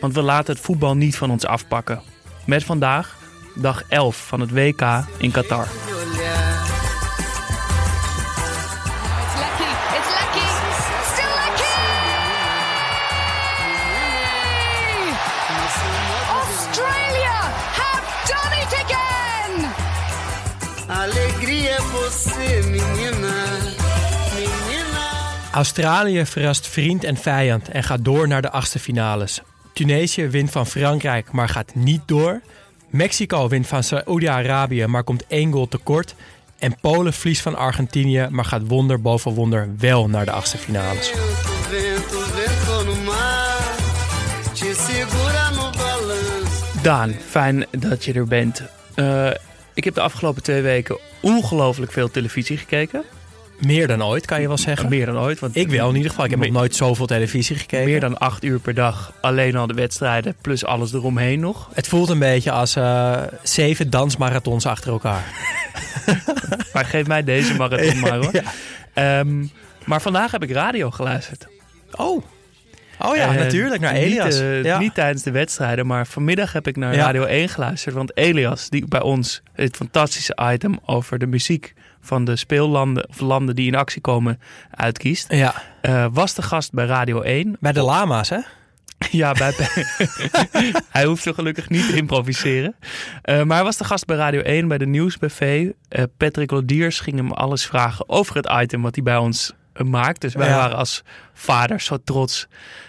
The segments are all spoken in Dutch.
Want we laten het voetbal niet van ons afpakken. Met vandaag dag 11 van het WK in Qatar. Australië verrast vriend en vijand en gaat door naar de achtste finales. Tunesië wint van Frankrijk, maar gaat niet door. Mexico wint van Saoedi-Arabië, maar komt één goal tekort. En Polen verliest van Argentinië, maar gaat wonder boven wonder wel naar de achtste finales. Daan, fijn dat je er bent. Eh, ik heb de afgelopen twee weken ongelooflijk veel televisie gekeken. Meer dan ooit, kan je wel zeggen. Meer dan ooit. Want Ik wel in ieder geval. Ik heb nog nooit zoveel televisie gekeken. Meer dan acht uur per dag. Alleen al de wedstrijden, plus alles eromheen nog. Het voelt een beetje als eh, zeven dansmarathons achter elkaar. Maar geef mij deze marathon maar hoor. Ja. Ehm, maar vandaag heb ik radio geluisterd. Oh. Oh ja, Eh, natuurlijk, naar niet, Elias. eh, ja. Niet tijdens de wedstrijden, maar vanmiddag heb ik naar Ja. Radio 1 geluisterd. Want Elias, die bij ons het fantastische item over de muziek van de speellanden of landen die in actie komen uitkiest, ja, eh, was de gast bij Radio 1. bij de lama's, hè? Ja, bij hij hoeft zo gelukkig niet te improviseren. Eh, maar hij was de gast bij Radio 1 bij de Nieuwsbuffet. Eh Patrick Lodiers ging hem alles vragen over het item wat hij bij ons maakt. Dus wij Ja. waren als vaders zo trots.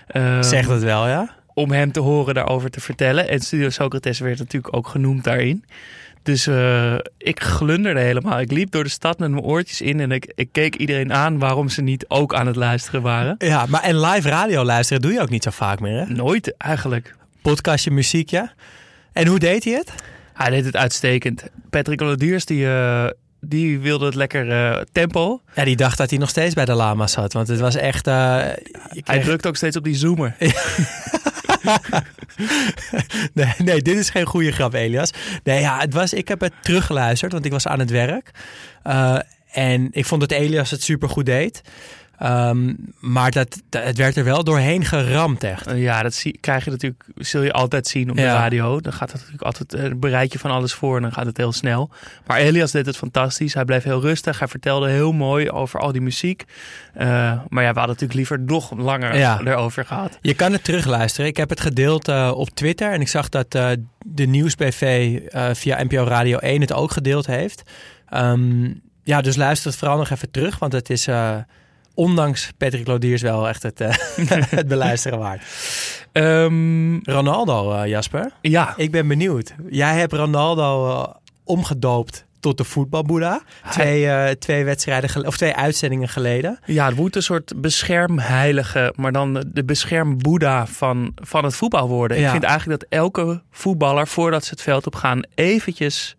eh, Zeg het wel, ja? om hem te horen daarover te vertellen. En Studio Socrates werd natuurlijk ook genoemd daarin. Dus eh, ik glunderde helemaal. Ik liep door de stad met mijn oortjes in en ik, ik keek iedereen aan waarom ze niet ook aan het luisteren waren. Ja, maar en live radio luisteren doe je ook niet zo vaak meer, hè? Nooit eigenlijk. Podcastje, muziekje. En hoe deed hij het? Hij deed het uitstekend. Patrick Lodiers die, eh, die wilde het lekker eh, tempo. Ja, die dacht dat hij nog steeds bij de lama's zat. Want het was echt... Hij drukt ook steeds op die zoomer. nee, nee, dit is geen goede grap, Elias. Nee, ja, het was, ik heb het teruggeluisterd, want ik was aan het werk. Eh, en ik vond dat Elias het supergoed deed. Ehm, maar dat, dat- het werd er wel doorheen geramd, echt. Eh, ja, dat zie, krijg je natuurlijk, zul je altijd zien op de radio. Dan gaat het natuurlijk altijd, eh, bereid je van alles voor en dan gaat het heel snel. Maar Elias deed het fantastisch. Hij bleef heel rustig. Hij vertelde heel mooi over al die muziek. Eh, maar ja, we hadden natuurlijk liever nog langer Ja. erover gehad. Je kan het terugluisteren. Ik heb het gedeeld op Twitter. En ik zag dat eh, de Nieuwsbv via NPO Radio 1 het ook gedeeld heeft. Ehm, ja, dus luister het vooral nog even terug. Want het is, ondanks Patrick Lodiers, wel echt het, eh, het beluisteren waard. Ehm, Ronaldo, eh, Jasper. ja, Ik ben benieuwd. Jij hebt Ronaldo eh, omgedoopt tot de voetbalboeddha. Twee, twee wedstrijden of twee uitzendingen geleden. ja, het moet een soort beschermheilige, maar dan de beschermboeddha van, van het voetbal worden. Ik vind eigenlijk dat elke voetballer, voordat ze het veld op gaan, eventjes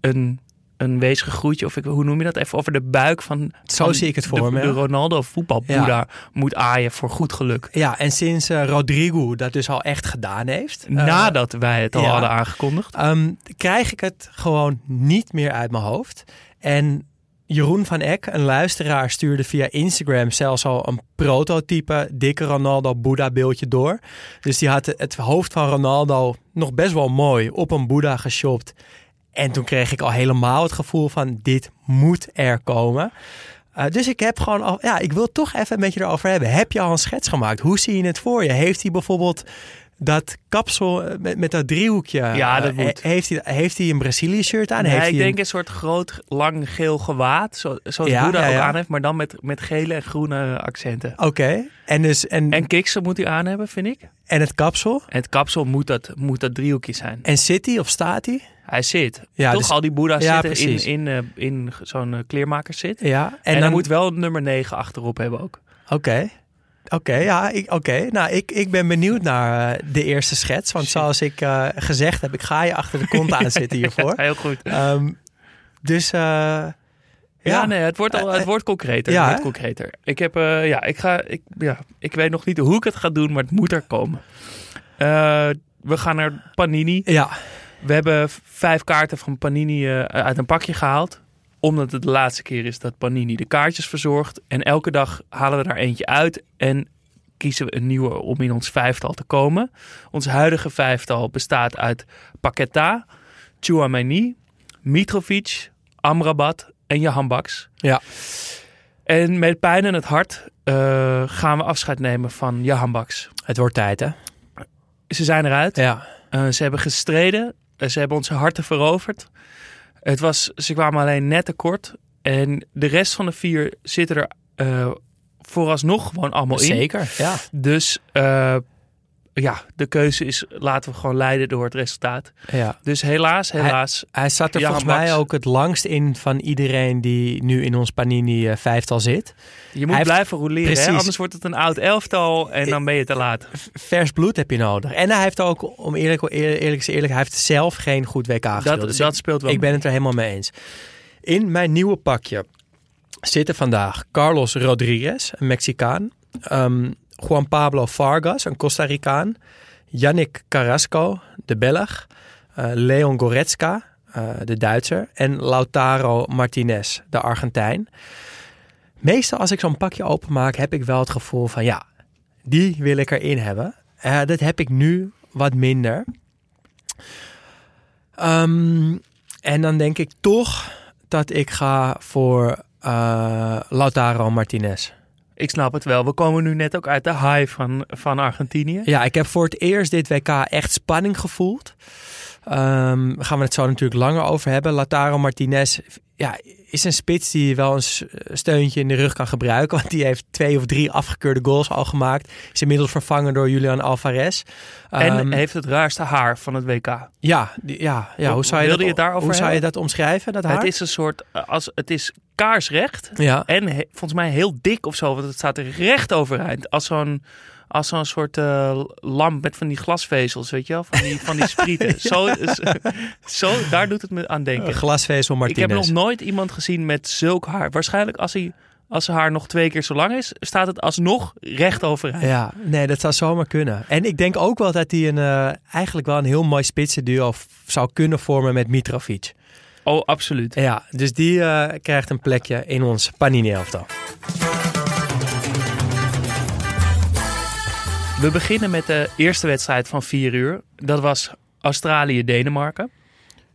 een, een weesge groetje, of ik, hoe noem je dat, even over de buik van, Zo van zie ik het voor de, me, de ja. Ronaldo voetbalboeddha moet aaien voor goed geluk. Ja, en sinds eh, Rodrigo dat dus al echt gedaan heeft. eh, Nadat wij het al ja. hadden aangekondigd. ehm, krijg ik het gewoon niet meer uit mijn hoofd. En Jeroen van Eck, een luisteraar, stuurde via Instagram zelfs al een prototype dikke Ronaldo Boeddha beeldje door. Dus die had het hoofd van Ronaldo nog best wel mooi op een Boeddha geshopt. En toen kreeg ik al helemaal het gevoel van dit moet er komen. Eh, dus ik heb gewoon al, ja, ik wil toch even met je erover hebben. Heb je al een schets gemaakt? Hoe zie je het voor je? Heeft hij bijvoorbeeld dat kapsel eh, met, met dat driehoekje. Ja, dat eh, moet. Heeft hij, heeft hij een Brazilië shirt aan? Nee, heeft ik denk een- een soort groot, lang geel gewaad. Zo, zoals Ja, Boeddha ja, ook aan heeft, maar dan met, met gele en groene accenten. Oké. En, dus, en, En kiksen moet hij aan hebben, vind ik. en het kapsel? En het kapsel moet dat, moet dat driehoekje zijn. En zit hij of staat hij? Hij zit. Ja, Toch dus- al die Boeddha's Ja, zitten in, precies. in, eh, in zo'n eh, kleermakerszit. Ja. En, En, dan dan moet wel nummer 9 achterop hebben ook. Oké. Oké, ja, ik, oké. Nou, ik, ik ben benieuwd naar eh, de eerste schets. Want zoals ik gezegd heb, ik ga je achter de kont aan zitten hiervoor. Heel goed. Ehm, dus Ja, ja, nee, het wordt, al, het wordt concreter. ja, het wordt concreter. Ik, heb, ja, ik, ga, ik, ja, ik weet nog niet hoe ik het ga doen, maar het moet er komen. We gaan naar Panini. ja, We hebben vijf kaarten van Panini eh, uit een pakje gehaald. Omdat het de laatste keer is dat Panini de kaartjes verzorgt. En elke dag halen we daar eentje uit. En kiezen we een nieuwe om in ons vijftal te komen. Ons huidige vijftal bestaat uit Paqueta, Chouameni, Mitrovic, Amrabat en Jahan Baks. ja. En met pijn in het hart eh, gaan we afscheid nemen van Jahan Baks. Het wordt tijd, hè? Ze zijn eruit. Ja. Eh, ze hebben gestreden. Ze hebben onze harten veroverd. Het was, ze kwamen alleen net tekort. En de rest van de vier zitten er eh, vooralsnog gewoon allemaal in. Zeker, ja. Dus eh, ja, de keuze is laten we gewoon leiden door het resultaat. ja. Dus helaas, helaas. Hij zat er Ja, volgens Max. mij ook het langst in van iedereen die nu in ons Panini eh, vijftal zit. je moet hij blijven roleren, hè? Anders wordt het een oud elftal en dan ben je te laat. Vers bloed heb je nodig. En hij heeft ook, om eerlijk, eerlijk, eerlijk, hij heeft zelf geen goed WK gespeeld. Dat, Dus dat ik- speelt wel. Ik ben het er helemaal mee eens. In mijn nieuwe pakje zitten vandaag Carlos Rodriguez, een Mexicaan. ehm, Juan Pablo Vargas, een Costa Ricaan. Yannick Carrasco, de Belg. eh, Leon Goretzka, eh, de Duitser. En Lautaro Martinez, de Argentijn. Meestal als ik zo'n pakje openmaak, heb ik wel het gevoel van ja, die wil ik erin hebben. Eh, dat heb ik nu wat minder. Ehm, en dan denk ik toch dat ik ga voor Lautaro Martinez. Ik snap het wel. We komen nu net ook uit de high van, van Argentinië. Ja, ik heb voor het eerst dit WK echt spanning gevoeld. Ehm gaan we het zo natuurlijk langer over hebben. Lautaro Martinez ja, is een spits die wel een steuntje in de rug kan gebruiken. Want die heeft twee of drie afgekeurde goals al gemaakt. Is inmiddels vervangen door Julian Alvarez. En Ehm, heeft het raarste haar van het WK. ja, die- ja, ja, hoe zou je, dat, je hoe zou je dat omschrijven? Dat haar? Het is een soort, eh, als, het is kaarsrecht ja. en he- volgens mij heel dik of zo, want het staat er recht overeind. Als zo'n, als zo'n soort eh, lamp met van die glasvezels, weet je wel, van die, van die sprieten. zo, zo, daar doet het me aan denken. Glasvezel Ik Martinez. heb nog nooit iemand gezien met zulk haar. Waarschijnlijk als hij, als haar nog twee keer zo lang is, staat het alsnog recht overeind. Ja, nee, dat zou zomaar kunnen. En ik denk ook wel dat hij een, eh, eigenlijk wel een heel mooi spitsenduo zou kunnen vormen met Mitrovic. Oh, absoluut. Ja, dus die eh, krijgt een plekje in ons Panini-elftal. We beginnen met de eerste wedstrijd van 4 uur. Dat was Australië-Denemarken.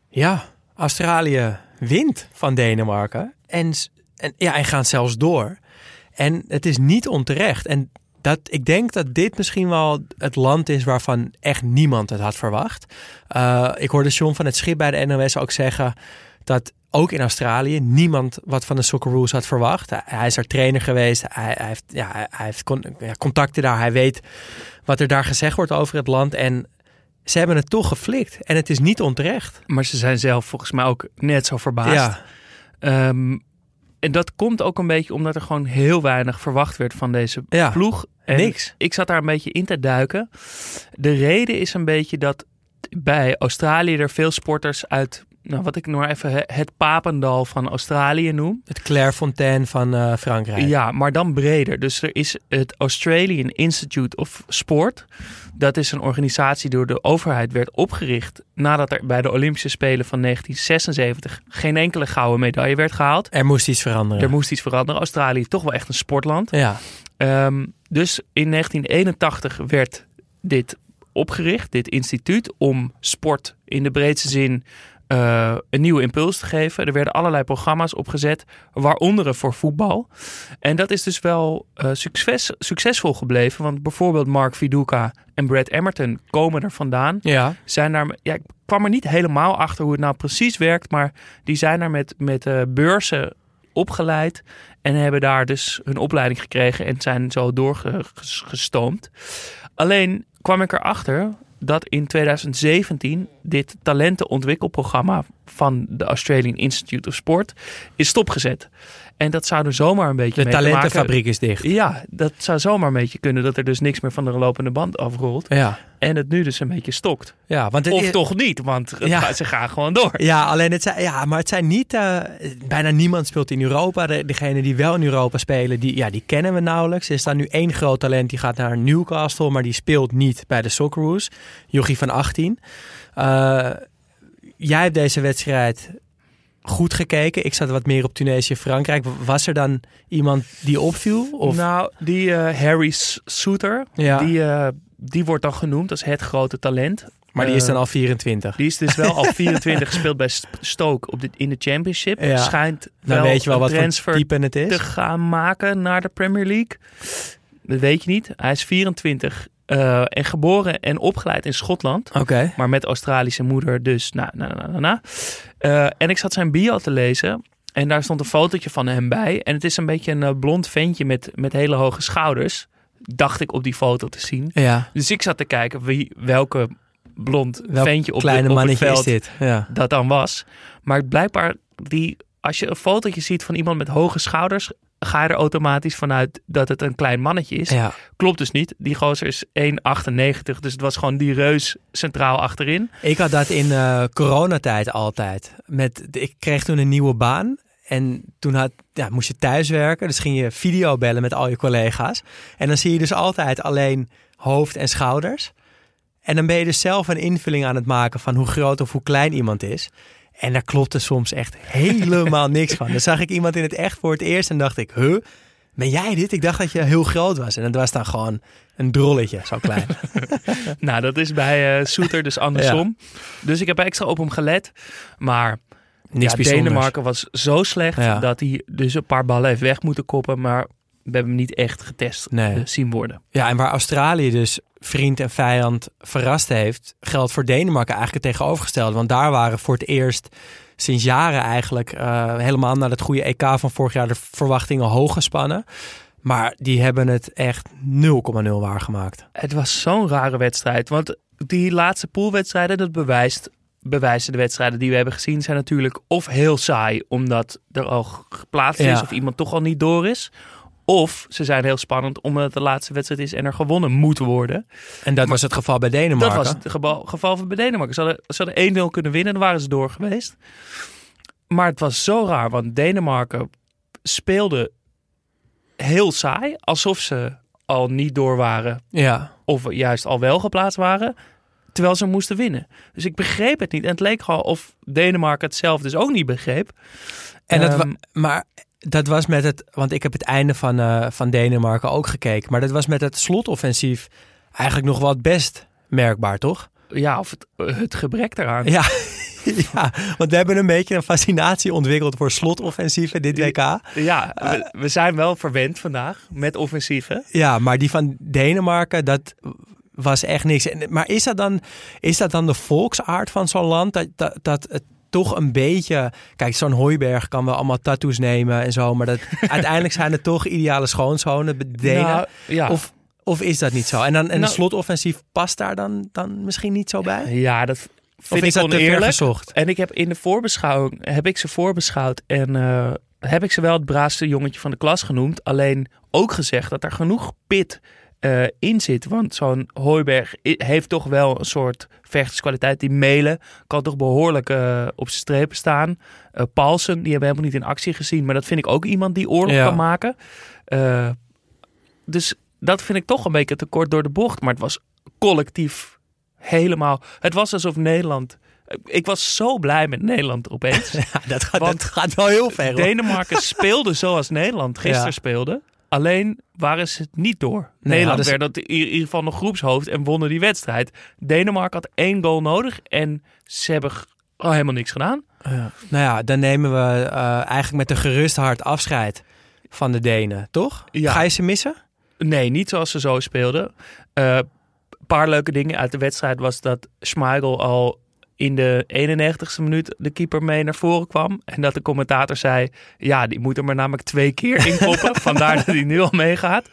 Ja, Australië wint van Denemarken. En, en, ja, en gaan zelfs door. En het is niet onterecht. En dat, ik denk dat dit misschien wel het land is waarvan echt niemand het had verwacht. Eh, ik hoorde John van het Schip bij de NOS ook zeggen dat ook in Australië niemand wat van de Socceroos had verwacht. Hij, is er trainer geweest. Hij, hij heeft, ja, hij, heeft con- ja, contacten daar. Hij weet wat er daar gezegd wordt over het land. En ze hebben het toch geflikt. En het is niet onterecht. Maar ze zijn zelf volgens mij ook net zo verbaasd. Ja, Ehm, en dat komt ook een beetje omdat er gewoon heel weinig verwacht werd van deze Ja, ploeg. En niks. Ik zat daar een beetje in te duiken. De reden is een beetje dat bij Australië er veel sporters uit, nou, wat ik nog even he- het Papendal van Australië noem. Het Clairefontaine van eh, Frankrijk. Ja, maar dan breder. Dus er is het Australian Institute of Sport. Dat is een organisatie die door de overheid werd opgericht nadat er bij de Olympische Spelen van 1976 geen enkele gouden medaille werd gehaald. Er moest iets veranderen. Er moest iets veranderen. Australië is toch wel echt een sportland. Ja, Ehm, dus in 1981 werd dit opgericht, dit instituut, om sport in de breedste zin eh, een nieuwe impuls te geven. Er werden allerlei programma's opgezet, waaronder voor voetbal. En dat is dus wel eh, succes, succesvol gebleven. Want bijvoorbeeld Mark Viduka en Brad Emerton komen er vandaan. Ja. Zijn daar, ja, ik kwam er niet helemaal achter hoe het nou precies werkt. Maar die zijn er met, met eh, beurzen opgeleid. En hebben daar dus hun opleiding gekregen en zijn zo doorgestoomd. Alleen kwam ik erachter dat in 2017 dit talentenontwikkelprogramma van de Australian Institute of Sport is stopgezet. En dat zou er zomaar een beetje De talentenfabriek is dicht. Ja, dat zou zomaar een beetje kunnen dat er dus niks meer van de lopende band afrolt. Ja. En het nu dus een beetje stokt. Ja, want het Of is- toch niet, want het Ja. gaat- ze gaan gewoon door. Ja, alleen het zijn, ja, maar het zijn niet. eh, bijna niemand speelt in Europa. De, degene die wel in Europa spelen, die, ja, die kennen we nauwelijks. Er staat nu één groot talent die gaat naar Newcastle, maar die speelt niet bij de Socceroos. Jochie van 18. Eh, jij hebt deze wedstrijd goed gekeken. Ik zat wat meer op Tunesië-Frankrijk. Was er dan iemand die opviel? Of? Nou, die eh, Harry Souter, Ja. die, eh, die wordt dan genoemd als het grote talent. maar die is eh, dan al 24. Die is dus wel al 24 gespeeld bij St- Stoke op de, in de Championship. Ja. Schijnt Dan wel weet je wel een wat voor transfer type het is. te gaan maken naar de Premier League. Dat weet je niet. Hij is 24 eh, en geboren en opgeleid in Schotland. Maar met Australische moeder, dus na, na, na, na, na. En ik zat zijn bio te lezen. En daar stond een fotootje van hem bij. En het is een beetje een eh, blond ventje met, met hele hoge schouders. Dacht ik op die foto te zien. Ja. Dus ik zat te kijken wie, welke blond Welk ventje op, kleine de, op het mannetje veld is dit? Ja. dat dan was. Maar blijkbaar, die, als je een fotootje ziet van iemand met hoge schouders... ga je er automatisch vanuit dat het een klein mannetje is. ja. Klopt dus niet. Die gozer is 1,98. Dus het was gewoon die reus centraal achterin. Ik had dat in eh, coronatijd altijd. Met, ik kreeg toen een nieuwe baan. En toen had, ja, moest je thuiswerken. Dus ging je video bellen met al je collega's. En dan zie je dus altijd alleen hoofd en schouders. En dan ben je dus zelf een invulling aan het maken van hoe groot of hoe klein iemand is. En daar klopte soms echt helemaal niks van. Dan zag ik iemand in het echt voor het eerst en dacht ik, huh? Ben jij dit? Ik dacht dat je heel groot was. En dat was dan gewoon een drolletje, zo klein. Nou, dat is bij eh Soeter dus andersom. Dus ik heb extra op hem gelet. Maar Niks ja, bijzonders. Denemarken was zo slecht Ja. dat hij dus een paar ballen heeft weg moeten koppen. Maar we hebben hem niet echt getest Nee. eh, zien worden. Ja, en waar Australië dus vriend en vijand verrast heeft, geldt voor Denemarken eigenlijk het tegenovergestelde. Want daar waren voor het eerst sinds jaren eigenlijk eh, helemaal naar het goede EK van vorig jaar de verwachtingen hoog gespannen. Maar die hebben het echt 0,0 waargemaakt. Het was zo'n rare wedstrijd. Want die laatste poolwedstrijden, dat bewijst, bewijzen de wedstrijden die we hebben gezien, zijn natuurlijk of heel saai, omdat er al geplaatst is Ja. of iemand toch al niet door is. Of ze zijn heel spannend omdat het de laatste wedstrijd is en er gewonnen moet worden. En dat was het geval bij Denemarken. Dat was het geval, geval van bij Denemarken. Ze hadden, ze hadden 1-0 kunnen winnen, dan waren ze door geweest. Maar het was zo raar, want Denemarken speelde heel saai, alsof ze al niet door waren Ja, of juist al wel geplaatst waren, terwijl ze moesten winnen. Dus ik begreep het niet. En het leek gewoon of Denemarken het zelf dus ook niet begreep. en dat Ehm, maar dat was met het, want ik heb het einde van, eh, van Denemarken ook gekeken. Maar dat was met het slotoffensief eigenlijk nog wel het best merkbaar, toch? ja, of het, het gebrek daaraan. Ja, ja, want we hebben een beetje een fascinatie ontwikkeld voor slotoffensieven dit WK. Ja, we, we zijn wel verwend vandaag met offensieven. Ja, maar die van Denemarken, dat was echt niks. Maar is dat dan, is dat dan de volksaard van zo'n land? Dat, dat, dat het toch een beetje... Kijk, zo'n Hooiberg kan wel allemaal tattoos nemen en zo. Maar dat, uiteindelijk zijn het toch ideale schoonzonen, de. Nou, ja. Of, of is dat niet zo? En, dan, en Nou- een slotoffensief past daar dan, dan misschien niet zo bij? ja, dat Of vind is ik dat oneerlijk. En ik heb in de voorbeschouwing, heb ik ze voorbeschouwd en eh, heb ik ze wel het braafste jongetje van de klas genoemd. Alleen ook gezegd dat er genoeg pit eh, in zit. Want zo'n Hooiberg heeft toch wel een soort vechterskwaliteit. Die Melen kan toch behoorlijk eh, op zijn strepen staan. Eh Paulsen, die hebben we helemaal niet in actie gezien. Maar dat vind ik ook iemand die oorlog Ja. kan maken. Dus dat vind ik toch een beetje tekort door de bocht. Maar het was collectief helemaal... Het was alsof Nederland... Ik was zo blij met Nederland opeens. Ja, dat, gaat, dat gaat wel heel ver. hoor. Denemarken speelde zoals Nederland gisteren Ja. speelde. Alleen waren ze het niet door. Nee, Nederland werd dat in ieder geval nog groepshoofd en wonnen die wedstrijd. Denemarken had één goal nodig en ze hebben al helemaal niks gedaan. Ja. Nou ja, dan nemen we eh, eigenlijk met een gerust hart afscheid van de Denen, toch? Ja. Ga je ze missen? Nee, niet zoals ze zo speelden. Een paar leuke dingen uit de wedstrijd was dat Schmeichel al in de 91ste minuut de keeper mee naar voren kwam. En dat de commentator zei, ja, die moet er maar namelijk twee keer in koppen. Vandaar dat hij nu al meegaat.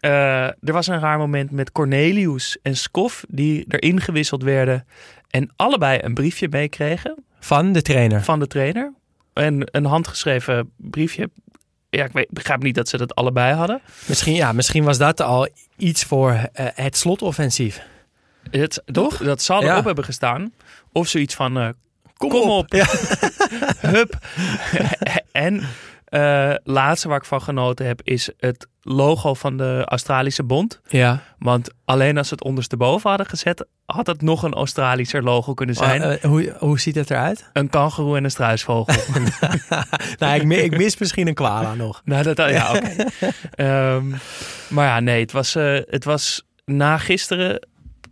Eh, er was een raar moment met Cornelius en Skof die erin gewisseld werden. En allebei een briefje meekregen Van de trainer. van de trainer. En een handgeschreven briefje. Ja, ik weet, begrijp niet dat ze dat allebei hadden. Misschien, ja, misschien was dat al iets voor eh, het slotoffensief. Het, Toch? Dat, dat zal Ja. erop hebben gestaan. Of zoiets van, eh, kom, op, Ja. hup. en eh laatste waar ik van genoten heb is het logo van de Australische Bond. ja. Want alleen als ze het ondersteboven hadden gezet, had het nog een Australischer logo kunnen zijn. Eh, eh, hoe, hoe ziet het eruit? een kangoeroe en een struisvogel. nou, ik, mi- ik mis misschien een koala nog. nou, dat, ja, oké. Ehm, maar ja, nee, het was, het was na gisteren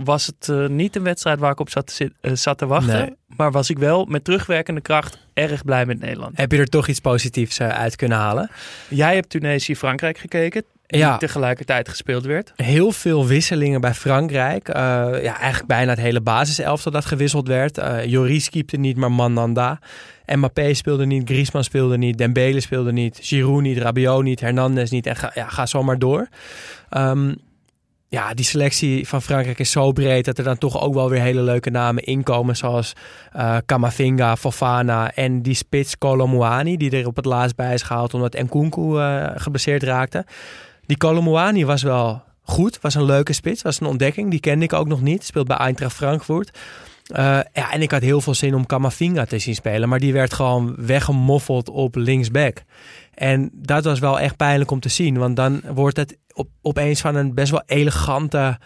was het eh, niet een wedstrijd waar ik op zat te, eh, zat te wachten. Nee. Maar was ik wel met terugwerkende kracht erg blij met Nederland. Heb je er toch iets positiefs eh, uit kunnen halen? Jij hebt Tunesië-Frankrijk gekeken, die Ja. tegelijkertijd gespeeld werd. Heel veel wisselingen bij Frankrijk. Ja, eigenlijk bijna het hele basiselftal dat gewisseld werd. Joris keepte niet, maar Mandanda. Mbappé speelde niet, Griezmann speelde niet, Dembele speelde niet, Giroud niet, Rabiot niet, Hernandez niet. En ga, ja, ga zo maar door. Ehm, ja, die selectie van Frankrijk is zo breed dat er dan toch ook wel weer hele leuke namen inkomen. Zoals eh Kamavinga, Fofana en die spits Colomouani, die er op het laatst bij is gehaald omdat Nkunku eh geblesseerd raakte. Die Colomouani was wel goed, was een leuke spits, was een ontdekking. Die kende ik ook nog niet, speelt bij Eintracht Frankfurt. Eh, ja, en ik had heel veel zin om Kamavinga te zien spelen, maar die werd gewoon weggemoffeld op linksback. En dat was wel echt pijnlijk om te zien, want dan wordt het op, opeens van een best wel elegante,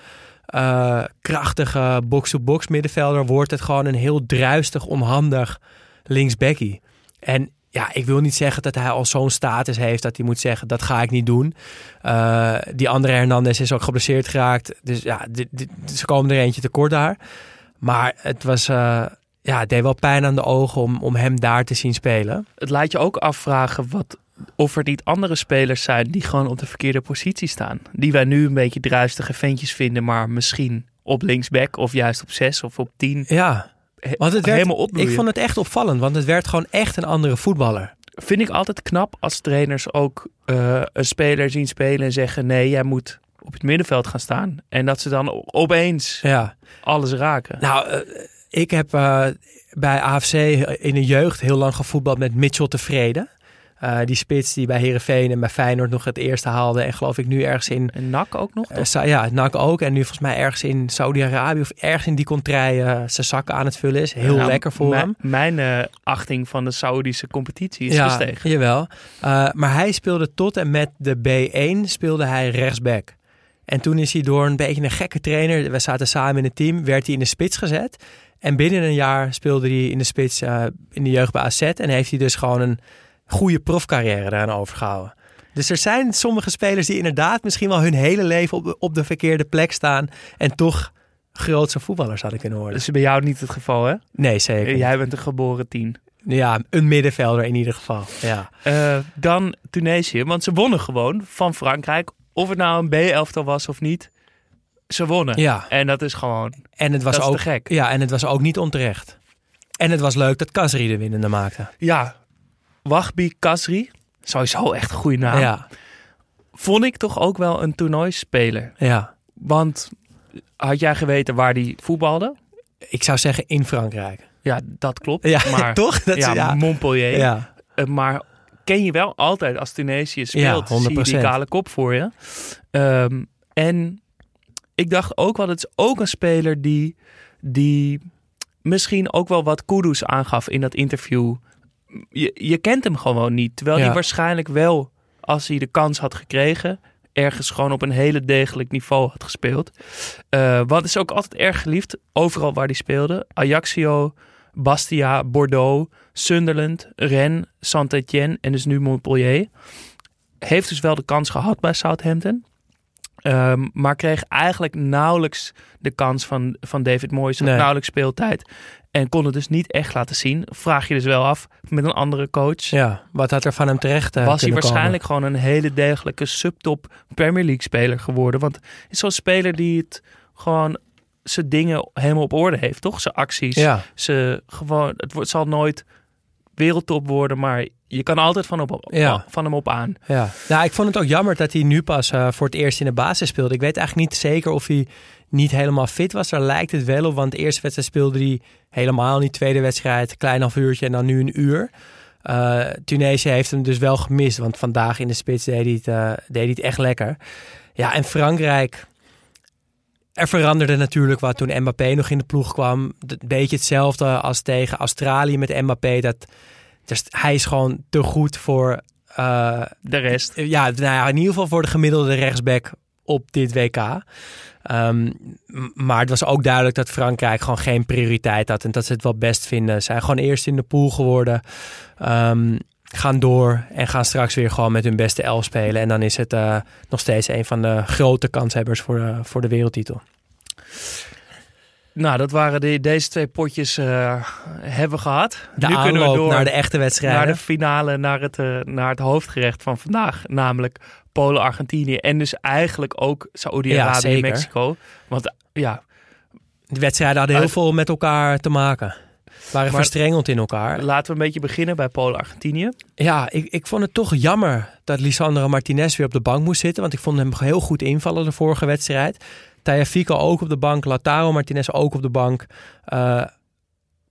eh, krachtige box-to-box middenvelder, wordt het gewoon een heel druistig, onhandig linksbackie. En ja, ik wil niet zeggen dat hij al zo'n status heeft dat hij moet zeggen, dat ga ik niet doen. Eh, die andere Hernandez is ook geblesseerd geraakt, dus ja, dit- ze komen er eentje tekort daar. Maar het was, eh, ja, het deed wel pijn aan de ogen om, om hem daar te zien spelen. Het laat je ook afvragen wat, of er niet andere spelers zijn die gewoon op de verkeerde positie staan. Die wij nu een beetje druistige ventjes vinden, maar misschien op linksback of juist op 6 of op 10. Ja, want het werd, helemaal opbloeien. ik vond het echt opvallend, want het werd gewoon echt een andere voetballer. Vind ik altijd knap als trainers ook eh, een speler zien spelen en zeggen: nee, jij moet op het middenveld gaan staan. En dat ze dan opeens Ja. alles raken. Nou, eh, ik heb eh, bij AFC in de jeugd heel lang gevoetbald met Mitchell Tevreden. Eh, die spits die bij Herenveen en bij Feyenoord nog het eerste haalde. En geloof ik nu ergens in... En NAC ook nog? eh, Sa- ja, NAC ook. En nu volgens mij ergens in Saudi-Arabië of ergens in die contrij eh, zijn zakken aan het vullen is. Heel Nou, lekker voor hem. Mijn eh, achting van de Saoedische competitie is ja, gestegen. Jawel. Eh, maar hij speelde tot en met de B1 speelde hij rechtsback. En toen is hij door een beetje een gekke trainer, we zaten samen in het team, werd hij in de spits gezet. En binnen een jaar speelde hij in de spits eh, in de jeugd bij AZ. En heeft hij dus gewoon een goede profcarrière eraan overgehouden. Dus er zijn sommige spelers die inderdaad misschien wel hun hele leven op, op de verkeerde plek staan. En toch grootse voetballers hadden kunnen worden. Is bij jou niet het geval, hè? Nee, zeker. Jij bent een geboren tien. Ja, een middenvelder in ieder geval. Ja. Eh, dan Tunesië, want ze wonnen gewoon van Frankrijk. Of het nou een B-elftal was of niet. Ze wonnen. Ja. En dat is gewoon... En het was ook te gek. Ja, en het was ook niet onterecht. En het was leuk dat Kasri de winnende maakte. Ja, Wahbi Kasri. Sowieso echt een goede naam. Ja, Vond ik toch ook wel een toernooispeler. ja. Want had jij geweten waar die voetbalde? Ik zou zeggen in Frankrijk. Ja, dat klopt. Ja, maar, toch? Dat ja, ja. Montpellier. Ja, Eh, maar ken je wel altijd als Tunesië speelt, Ja, zie je die 100%. kale kop voor je. Ehm, en ik dacht ook wel, het is ook een speler die, die misschien ook wel wat kudos aangaf in dat interview. Je, je kent hem gewoon niet. Terwijl Ja. hij waarschijnlijk wel, als hij de kans had gekregen, ergens gewoon op een hele degelijk niveau had gespeeld. Eh, wat is ook altijd erg geliefd, overal waar hij speelde. Ajaxio, Bastia, Bordeaux, Sunderland, Rennes, Saint-Etienne en dus nu Montpellier. Heeft dus wel de kans gehad bij Southampton. Ehm, maar kreeg eigenlijk nauwelijks de kans van, van David Moyes. Nee. Nauwelijks speeltijd. En kon het dus niet echt laten zien. Vraag je dus wel af met een andere coach. Ja, wat had er van hem terecht eh, was hij komen? waarschijnlijk gewoon een hele degelijke subtop Premier League speler geworden. Want het is zo'n speler die het gewoon zijn dingen helemaal op orde heeft, toch? Zijn acties. Ja, Ze gewoon, het wordt, zal nooit wereldtop worden, maar je kan altijd van, op, Ja. van hem op aan. ja. Nou, ik vond het ook jammer dat hij nu pas eh, voor het eerst in de basis speelde. Ik weet eigenlijk niet zeker of hij niet helemaal fit was. Daar lijkt het wel op, want de eerste wedstrijd speelde hij helemaal niet. Tweede wedstrijd, klein half uurtje en dan nu een uur. Eh, Tunesië heeft hem dus wel gemist, want vandaag in de spits deed hij het, eh, deed hij het echt lekker. Ja, en Frankrijk... Er veranderde natuurlijk wat toen Mbappé nog in de ploeg kwam. Een beetje hetzelfde als tegen Australië met Mbappé. Dat, dus hij is gewoon te goed voor eh, De rest. ja, nou ja, in ieder geval voor de gemiddelde rechtsback op dit WK. Ehm, maar het was ook duidelijk dat Frankrijk gewoon geen prioriteit had en dat ze het wel best vinden. Ze zijn gewoon eerst in de pool geworden, Ehm, gaan door en gaan straks weer gewoon met hun beste elf spelen. En dan is het eh, nog steeds een van de grote kanshebbers voor, de- voor de wereldtitel. Nou, dat waren de, deze twee potjes eh, hebben we gehad. De nu kunnen we door naar de echte wedstrijden. naar de finale, naar het, eh, naar het hoofdgerecht van vandaag. Namelijk Polen-Argentinië. En dus eigenlijk ook Ja, Saoedi-Arabië en. Mexico. Want ja, Die wedstrijden hadden heel veel met elkaar te maken. Waren Maar- verstrengeld in elkaar. laten we een beetje beginnen bij Polen-Argentinië. Ja, ik, ik vond het toch jammer dat Lisandro Martinez weer op de bank moest zitten. Want ik vond hem heel goed invallen de vorige wedstrijd. Fico ook op de bank. Lautaro Martinez ook op de bank. Eh,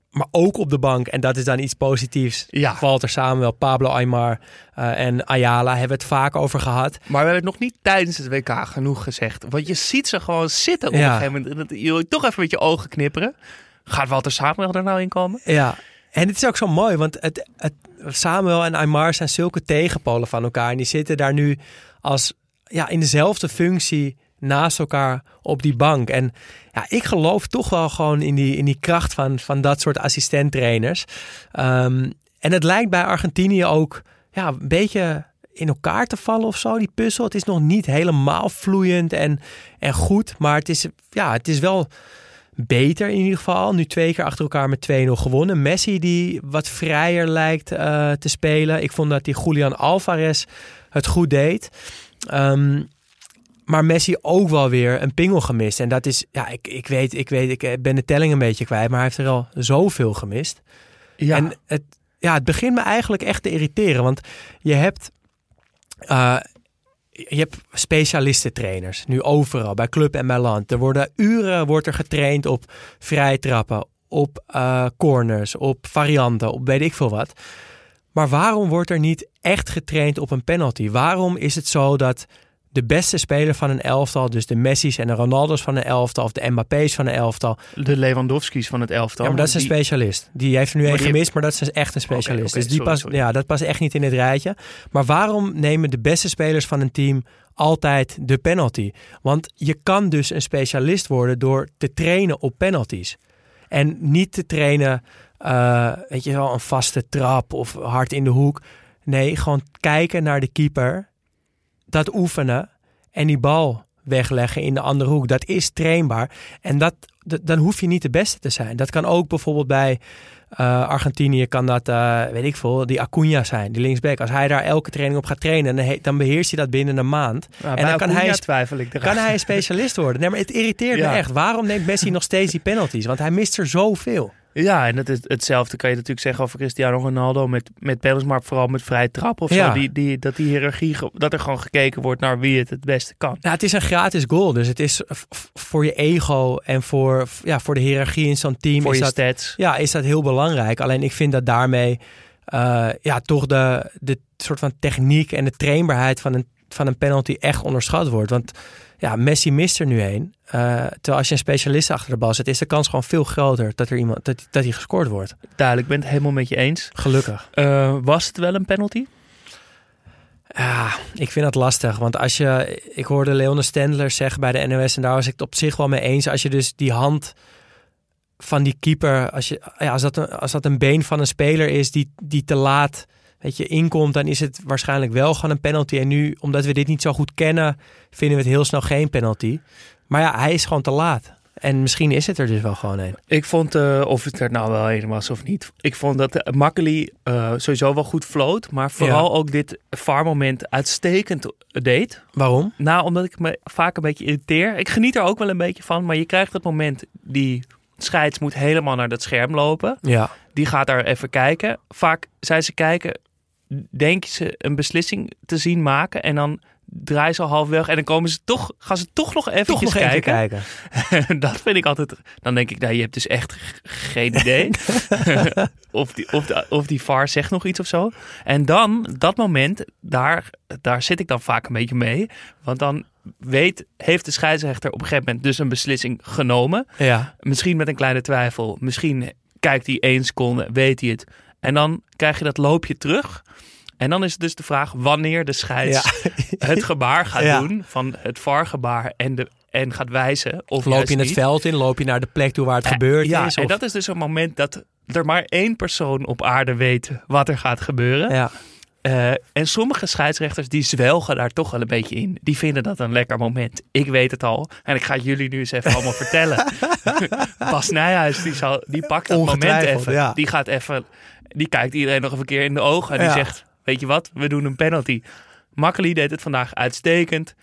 maar ook op de bank, en dat is dan iets positiefs. Ja. Walter Samuel, Pablo Aymar eh, en Ayala hebben we het vaak over gehad. Maar we hebben het nog niet tijdens het WK genoeg gezegd. Want je ziet ze gewoon zitten op Ja. een gegeven moment. Je wil toch even met je ogen knipperen. Gaat Walter Samuel er nou in komen? Ja, en het is ook zo mooi, want het, Samuel en Aymar zijn zulke tegenpolen van elkaar. En die zitten daar nu als ja, in dezelfde functie naast elkaar op die bank. En ja, ik geloof toch wel gewoon in die, in die kracht van, van dat soort assistenttrainers. Ehm, en het lijkt bij Argentinië ook ja, een beetje in elkaar te vallen of zo, die puzzel. Het is nog niet helemaal vloeiend en, en goed, maar het is, ja, het is wel beter in ieder geval. Nu twee keer achter elkaar met 2-0 gewonnen. Messi die wat vrijer lijkt eh, te spelen. Ik vond dat die Julian Alvarez het goed deed. Ehm, maar Messi ook wel weer een pingel gemist. En dat is, ja, ik, ik weet, ik weet, ik ben de telling een beetje kwijt. Maar hij heeft er al zoveel gemist. Ja. En het, ja, het begint me eigenlijk echt te irriteren. Want je hebt, eh, je hebt specialistentrainers nu overal, bij club en bij land. Er worden uren wordt er getraind op vrijtrappen, op eh, corners, op varianten, op weet ik veel wat. Maar waarom wordt er niet echt getraind op een penalty? Waarom is het zo dat de beste speler van een elftal, dus de Messi's en de Ronaldo's van een elftal, of de Mbappé's van een elftal, de Lewandowski's van het elftal. ja, maar dat is een Die- specialist. Die heeft er nu één gemist, maar dat is echt een specialist. dus die sorry, past, sorry. Ja, dat past echt niet in het rijtje. Maar waarom nemen de beste spelers van een team altijd de penalty? Want je kan dus een specialist worden door te trainen op penalties. En niet te trainen, eh, weet je wel, een vaste trap of hard in de hoek. Nee, gewoon kijken naar de keeper, dat oefenen en die bal wegleggen in de andere hoek. Dat is trainbaar. En dat, dan hoef je niet de beste te zijn. Dat kan ook bijvoorbeeld bij eh, Argentinië, kan dat, eh, weet ik veel, die Acuna zijn, die linksback. Als hij daar elke training op gaat trainen, dan, dan beheerst hij dat binnen een maand. En dan kan Acuna hij, twijfel ik kan hij een specialist worden. Nee, maar het irriteert Ja. me echt. Waarom neemt Messi nog steeds die penalties? Want hij mist er zoveel. Ja, en dat is, hetzelfde kan je natuurlijk zeggen over Cristiano Ronaldo met, met penalties, maar vooral met vrije trap of Ja. zo. Die, die, dat die hiërarchie, dat er gewoon gekeken wordt naar wie het het beste kan. Nou, het is een gratis goal, dus het is voor je ego en voor, ja, voor de hiërarchie in zo'n team Voor is je dat, stats. ja, is dat heel belangrijk. Alleen ik vind dat daarmee eh, ja, toch de, de soort van techniek en de trainbaarheid van een, van een penalty echt onderschat wordt. Want ja, Messi mist er nu één. Eh, terwijl als je een specialist achter de bal zet, is de kans gewoon veel groter dat er iemand dat, dat hij gescoord wordt. Duidelijk, ik ben het helemaal met je eens. Gelukkig. Eh, was het wel een penalty? Ja, ik vind dat lastig. Want als je, ik hoorde Leone Stendler zeggen bij de NOS en daar was ik het op zich wel mee eens. Als je dus die hand van die keeper, als, je, ja, als, dat, een, als dat een been van een speler is die, die te laat weet je, inkomt, dan is het waarschijnlijk wel gewoon een penalty. En nu, omdat we dit niet zo goed kennen, vinden we het heel snel geen penalty. Maar ja, hij is gewoon te laat. En misschien is het er dus wel gewoon een. Ik vond, eh, of het er nou wel een was of niet. Ik vond dat uh, Makkeli eh, sowieso wel goed floot. Maar vooral ook dit VAR-moment uitstekend deed. Waarom? Nou, omdat ik me vaak een beetje irriteer. Ik geniet er ook wel een beetje van. Maar je krijgt het moment, die scheids moet helemaal naar dat scherm lopen. Ja. Die gaat daar even kijken. Vaak zijn ze kijken, denken ze een beslissing te zien maken. En dan draaien ze al halfweg. En dan komen ze toch, gaan ze toch nog even kijken. kijken. dat vind ik altijd. Dan denk ik, nou, je hebt dus echt geen idee. of, die, of, de, of die VAR zegt nog iets of zo. En dan, dat moment, daar, daar zit ik dan vaak een beetje mee. Want dan weet, heeft de scheidsrechter op een gegeven moment dus een beslissing genomen. Ja. Misschien met een kleine twijfel. Misschien kijkt hij één seconde, weet hij het. En dan krijg je dat loopje terug. En dan is het dus de vraag wanneer de scheids het gebaar gaat Ja. doen van het VAR-gebaar en, de, en gaat wijzen. Of loop je in het niet. veld in, loop je naar de plek toe waar het gebeurd ja, is. en dat is dus een moment dat er maar één persoon op aarde weet wat er gaat gebeuren. ja. Eh, en sommige scheidsrechters die zwelgen daar toch wel een beetje in. Die vinden dat een lekker moment. Ik weet het al. En ik ga jullie nu eens even allemaal vertellen. Bas Nijhuis, die, zal, die pakt dat moment even. ja. Die gaat even... Die kijkt iedereen nog een keer in de ogen. En die Ja. zegt, weet je wat? We doen een penalty. Makkeli deed het vandaag uitstekend.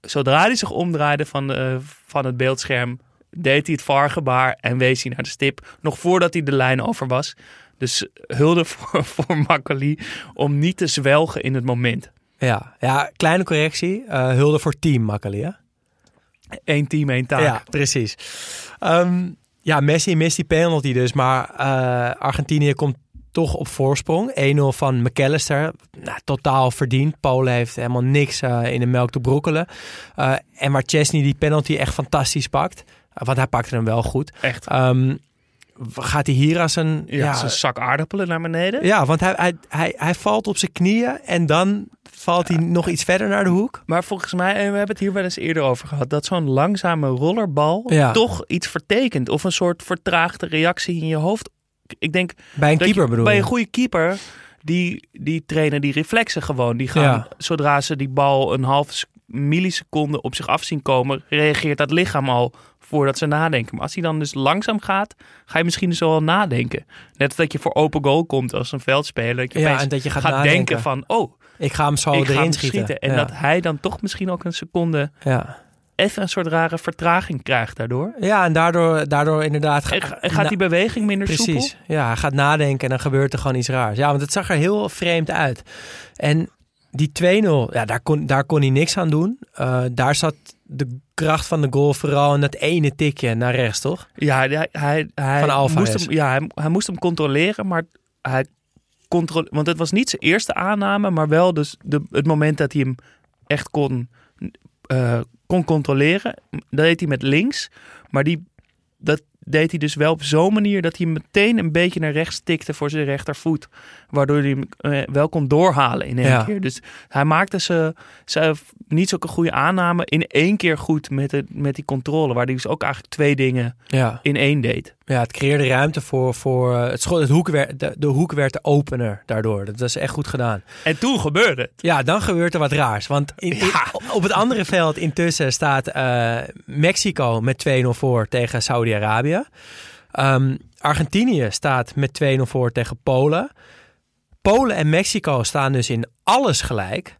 Zodra hij zich omdraaide van, de, van het beeldscherm... deed hij het VAR-gebaar en wees hij naar de stip. Nog voordat hij de lijn over was. Dus hulde voor, voor Makkeli om niet te zwelgen in het moment. Ja. ja, kleine correctie. Eh, hulde voor team, Makkeli, hè? Eén team, één taak. Ja, precies. Ehm, ja, Messi mist die penalty dus, maar eh, Argentinië komt toch op voorsprong. 1-0 van McAllister. Nou, totaal verdiend. Polen heeft helemaal niks eh, in de melk te brokkelen. Eh, en waar Chesney die penalty echt fantastisch pakt. eh, want hij pakte hem wel goed. Echt. Ehm, gaat hij hier als een... Ja, Ja, zijn zak aardappelen naar beneden. ja want hij, hij, hij, hij valt op zijn knieën en dan valt hij nog iets verder naar de hoek. Maar volgens mij, en we hebben het hier wel eens eerder over gehad, dat zo'n langzame rollerbal Ja. toch iets vertekent. Of een soort vertraagde reactie in je hoofd. Ik denk Bij een keeper je, bedoel bij een goede keeper, die, die trainen die reflexen gewoon. Die gaan, Ja. zodra ze die bal een half s- milliseconde op zich af zien komen, reageert dat lichaam al voordat ze nadenken. Maar als hij dan dus langzaam gaat, ga je misschien dus wel nadenken. Net als dat je voor open goal komt als een veldspeler. Dat je Ja, en dat je gaat gaat denken van, oh, Ik ga hem zo ik ga erin hem schieten. schieten. En ja. dat hij dan toch misschien ook een seconde Ja. Even een soort rare vertraging krijgt daardoor. ja, en daardoor, daardoor inderdaad... ga- En, ga- en gaat die beweging minder Precies. soepel? Ja, hij gaat nadenken en dan gebeurt er gewoon iets raars. Ja, want het zag er heel vreemd uit. En die 2-0, ja, daar kon, daar kon hij niks aan doen. Eh, daar zat de kracht van de goal vooral in dat ene tikje naar rechts, toch? Ja, hij, hij, hij, Van Alvarez. moest hem, ja hij, hij moest hem controleren, maar hij controle, want het was niet zijn eerste aanname, maar wel dus de, het moment dat hij hem echt kon, eh, kon controleren. Dat deed hij met links, maar die, dat deed hij dus wel op zo'n manier dat hij meteen een beetje naar rechts tikte voor zijn rechtervoet. Waardoor hij hem eh, wel kon doorhalen in één Ja. keer. Dus hij maakte ze, ze niet zulke goede aanname in één keer goed met, de, met die controle. Waar hij dus ook eigenlijk twee dingen Ja. in één deed. Ja, het creëerde ruimte voor, voor eh, het, het hoek werd, de, de hoek werd de opener daardoor. Dat was echt goed gedaan. En toen gebeurde het. Ja, dan gebeurt er wat raars. Want in, in- op het andere veld intussen staat eh, Mexico met 2-0 voor tegen Saudi-Arabië. Ehm, Argentinië staat met 2-0 voor tegen Polen. Polen en Mexico staan dus in alles gelijk.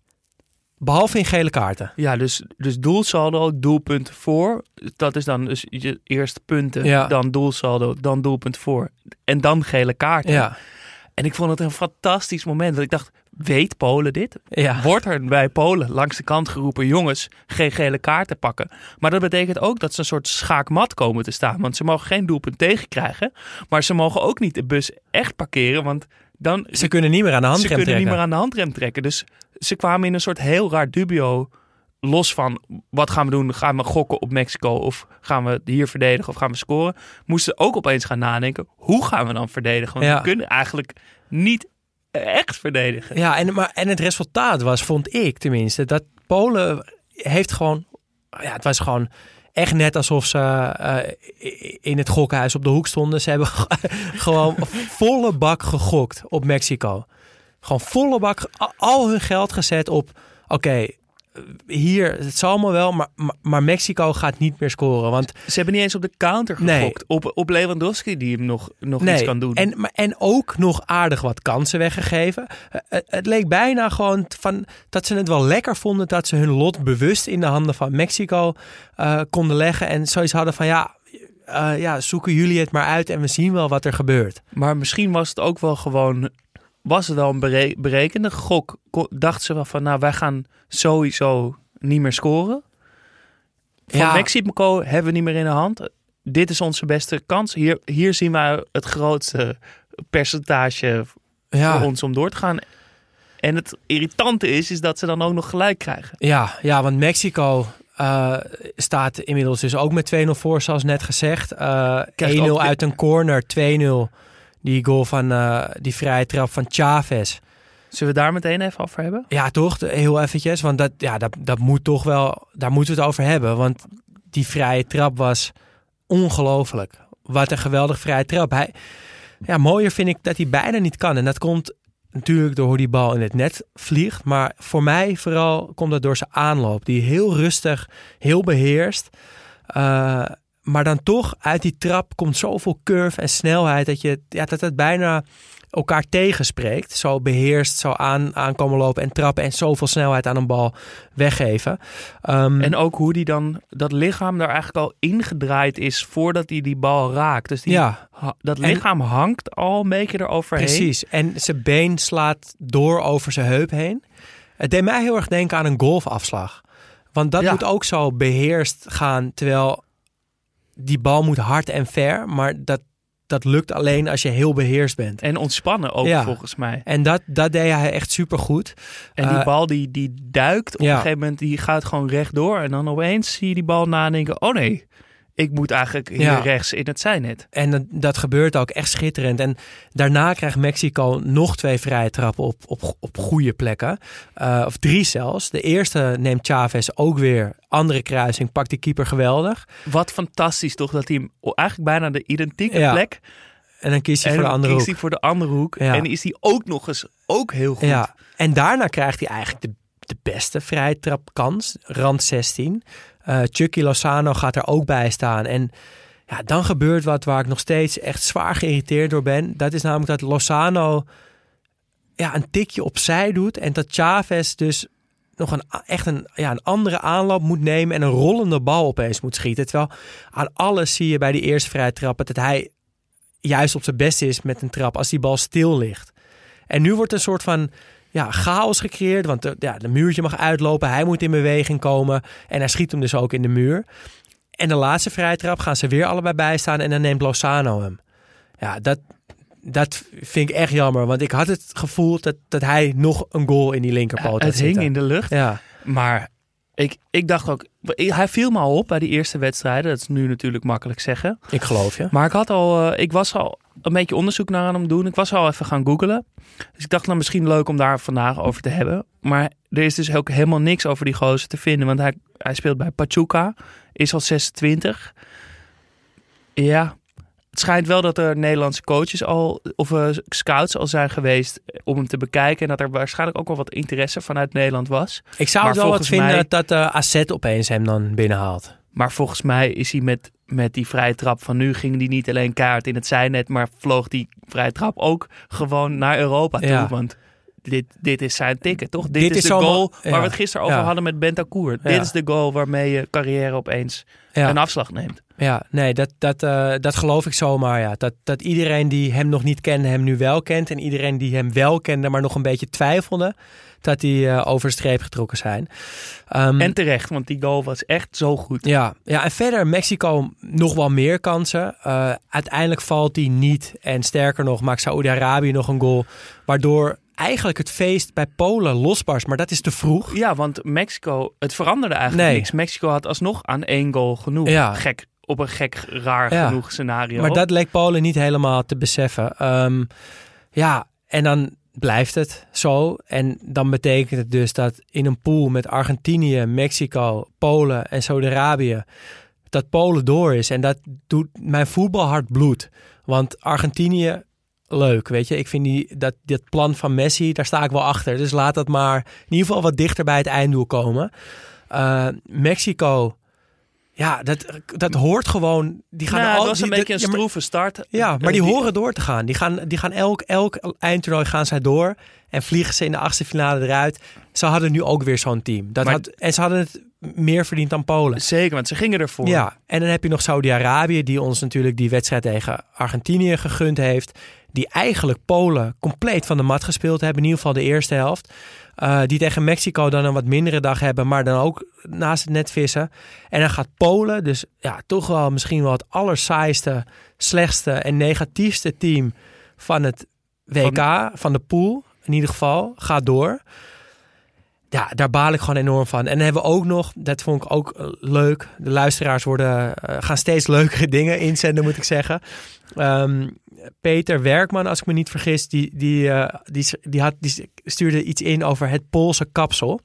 Behalve in gele kaarten. Ja, dus, dus doelsaldo, doelpunt voor. Dat is dan dus je eerst punten, Ja. dan doelsaldo, dan doelpunt voor. En dan gele kaarten. Ja, En ik vond het een fantastisch moment. Want ik dacht, weet Polen dit? ja. Wordt er bij Polen langs de kant geroepen, jongens, geen gele kaarten pakken. Maar dat betekent ook dat ze een soort schaakmat komen te staan. Want ze mogen geen doelpunt tegenkrijgen. Maar ze mogen ook niet de bus echt parkeren. Want dan Ze kunnen niet meer aan de ze handrem kunnen trekken. niet meer aan de handrem trekken. Dus ze kwamen in een soort heel raar dubio. Los van wat gaan we doen? Gaan we gokken op Mexico? Of gaan we hier verdedigen? Of gaan we scoren? Moesten ook opeens gaan nadenken. Hoe gaan we dan verdedigen? Want Ja. we kunnen eigenlijk niet echt verdedigen. Ja, en, maar, en het resultaat was, vond ik tenminste, dat Polen heeft gewoon... Ja, het was gewoon echt net alsof ze eh, in het gokkenhuis op de hoek stonden. Ze hebben gewoon volle bak gegokt op Mexico. gewoon volle bak al hun geld gezet op... Oké, hier, het zal allemaal wel, maar, maar, Mexico gaat niet meer scoren. Want Ze hebben niet eens op de counter Nee. gegokt. Op, op Lewandowski die hem nog, nog iets kan doen. En, maar, en ook nog aardig wat kansen weggegeven. Eh, Het, het leek bijna gewoon van, dat ze het wel lekker vonden dat ze hun lot bewust in de handen van Mexico eh, konden leggen. En zoiets hadden van ja, eh, ja, zoeken jullie het maar uit en we zien wel wat er gebeurt. Maar misschien was het ook wel gewoon... Was het wel een bere- berekende gok? Dachten ze wel van, nou, wij gaan sowieso niet meer scoren. Van Ja. Mexico hebben we niet meer in de hand. Dit is onze beste kans. Hier, hier zien wij het grootste percentage Ja, voor ons om door te gaan. En het irritante is, is dat ze dan ook nog gelijk krijgen. ja, ja want Mexico eh, staat inmiddels dus ook met 2-0 voor, zoals net gezegd. Eh 1-0 Krijgt ook- uit een corner, 2-0. Die goal van eh, die vrije trap van Chavez. Zullen we daar meteen even over hebben? Ja, toch? Heel eventjes. Want dat, ja, dat, dat moet toch wel... Daar moeten we het over hebben. Want die vrije trap was ongelooflijk. Wat een geweldig vrije trap. Hij, ja, mooier vind ik dat hij bijna niet kan. En dat komt natuurlijk door hoe die bal in het net vliegt. Maar voor mij vooral komt dat door zijn aanloop. Die heel rustig, heel beheerst. Eh, maar dan toch uit die trap komt zoveel curve en snelheid... dat, je, ja, dat het bijna elkaar tegenspreekt. Zo beheerst, zo aan, aankomen lopen en trappen... en zoveel snelheid aan een bal weggeven. Ehm, En ook hoe die dan, dat lichaam daar eigenlijk al ingedraaid is voordat hij die bal raakt. Dus die, ja, ha- dat En- lichaam hangt al een beetje eroverheen. Precies. En zijn been slaat door over zijn heup heen. Het deed mij heel erg denken aan een golfafslag. Want dat Ja. moet ook zo beheerst gaan, terwijl die bal moet hard en ver. Maar dat, dat lukt alleen als je heel beheerst bent. En ontspannen ook Ja. volgens mij. En dat, dat deed hij echt supergoed. En die Eh, bal die, die duikt op ja. een gegeven moment, die gaat gewoon rechtdoor. En dan opeens zie je die bal nadenken, oh nee, ik moet eigenlijk hier Ja. rechts in het zijnet. En dat, dat gebeurt ook echt schitterend. En daarna krijgt Mexico nog twee vrije trappen op, op, op goede plekken. Eh, of drie zelfs. De eerste neemt Chavez ook weer. Andere kruising, pakt die keeper geweldig. Wat fantastisch toch, dat hij hem eigenlijk bijna de identieke Ja. plek. En dan kiest hij en voor de andere kiest hoek. hij voor de andere hoek. Ja. En is hij ook nog eens ook heel goed. Ja. En daarna krijgt hij eigenlijk de, de beste vrije trapkans. Rand 16. Eh Chucky Lozano gaat er ook bij staan. En ja, dan gebeurt wat waar ik nog steeds echt zwaar geïrriteerd door ben. Dat is namelijk dat Lozano ja, een tikje opzij doet. En dat Chavez dus nog een, echt een, ja, een andere aanloop moet nemen. En een rollende bal opeens moet schieten. Terwijl aan alles zie je bij die eerste vrije trappen dat hij juist op zijn best is met een trap als die bal stil ligt. En nu wordt een soort van ja, chaos gecreëerd. Want de, ja, de muurtje mag uitlopen. Hij moet in beweging komen. En hij schiet hem dus ook in de muur. En de laatste vrije trap gaan ze weer allebei bijstaan. En dan neemt Lozano hem. Ja, dat, dat vind ik echt jammer. Want ik had het gevoel dat, dat hij nog een goal in die linkerpoot had het hing zitten. in de lucht. Ja, Maar ik, ik dacht ook, hij viel me al op bij die eerste wedstrijden. Dat is nu natuurlijk makkelijk zeggen. ik geloof je. Maar ik had al, eh, ik was al een beetje onderzoek naar aan hem doen. Ik was al even gaan googlen. Dus ik dacht nou misschien leuk om daar vandaag over te hebben. Maar er is dus ook helemaal niks over die gozer te vinden. Want hij, hij speelt bij Pachuca, is al 26. Ja, het schijnt wel dat er Nederlandse coaches al, of eh, scouts al zijn geweest om hem te bekijken. En dat er waarschijnlijk ook wel wat interesse vanuit Nederland was. Ik zou Maar het wel wat vinden mij- dat de AZ opeens hem dan binnenhaalt. Maar volgens mij is hij met, met die vrije trap van nu ging die niet alleen kaart in het zijnet, maar vloog die vrije trap ook gewoon naar Europa toe. Ja. Want dit, dit is zijn ticket, toch? Dit, Dit is, is de goal ja. waar we het gisteren over Ja. hadden met Bentancur. Dit is de goal waarmee je carrière opeens een afslag neemt. Ja, nee, dat, dat, eh, dat geloof ik zomaar. Ja. Dat, dat iedereen die hem nog niet kende, hem nu wel kent. En iedereen die hem wel kende, maar nog een beetje twijfelde, dat die eh, over de streep getrokken zijn. Ehm, En terecht, want die goal was echt zo goed. ja, ja, en verder Mexico nog wel meer kansen. Eh, uiteindelijk valt die niet. En sterker nog, maakt Saoedi-Arabië nog een goal. Waardoor eigenlijk het feest bij Polen losbarst. Maar dat is te vroeg. Ja, want Mexico, het veranderde eigenlijk Nee. niks. Mexico had alsnog aan één goal genoeg. Ja. Gek, op een gek, raar Ja. genoeg scenario. Maar dat leek Polen niet helemaal te beseffen. Ehm, ja, en dan blijft het zo. En dan betekent het dus dat in een pool met Argentinië, Mexico, Polen en Saudi-Arabië... dat Polen door is. En dat doet mijn voetbalhart bloed. Want Argentinië leuk. Weet je, ik vind die, dat, dat plan van Messi, daar sta ik wel achter. Dus laat dat maar in ieder geval wat dichter bij het einddoel komen. Uh, Mexico, ja, dat, dat hoort gewoon. Die gaan nou, al, was een die- beetje een stroeve start. Ja, maar die horen door te gaan. Die gaan, die gaan elk, elk eindtoernooi gaan zij door. En vliegen ze in de achtste finale eruit. Ze hadden nu ook weer zo'n team. Dat Maar- had, en ze hadden het meer verdiend dan Polen. Zeker, want ze gingen ervoor. Ja, en dan heb je nog Saudi-Arabië, die ons natuurlijk die wedstrijd tegen Argentinië gegund heeft. Die eigenlijk Polen compleet van de mat gespeeld hebben, in ieder geval de eerste helft. Eh, die tegen Mexico dan een wat mindere dag hebben, maar dan ook naast het net vissen. En dan gaat Polen, dus ja, toch wel misschien wel het allersaaiste, slechtste en negatiefste team van het WK, van, de pool in ieder geval, gaat door. Ja, daar baal ik gewoon enorm van. En dan hebben we ook nog, dat vond ik ook eh, leuk. De luisteraars worden, eh, gaan steeds leukere dingen inzenden, moet ik zeggen. Ehm, Peter Werkman, als ik me niet vergis, die, die, eh, die, die, had, die stuurde iets in over het Poolse kapsel.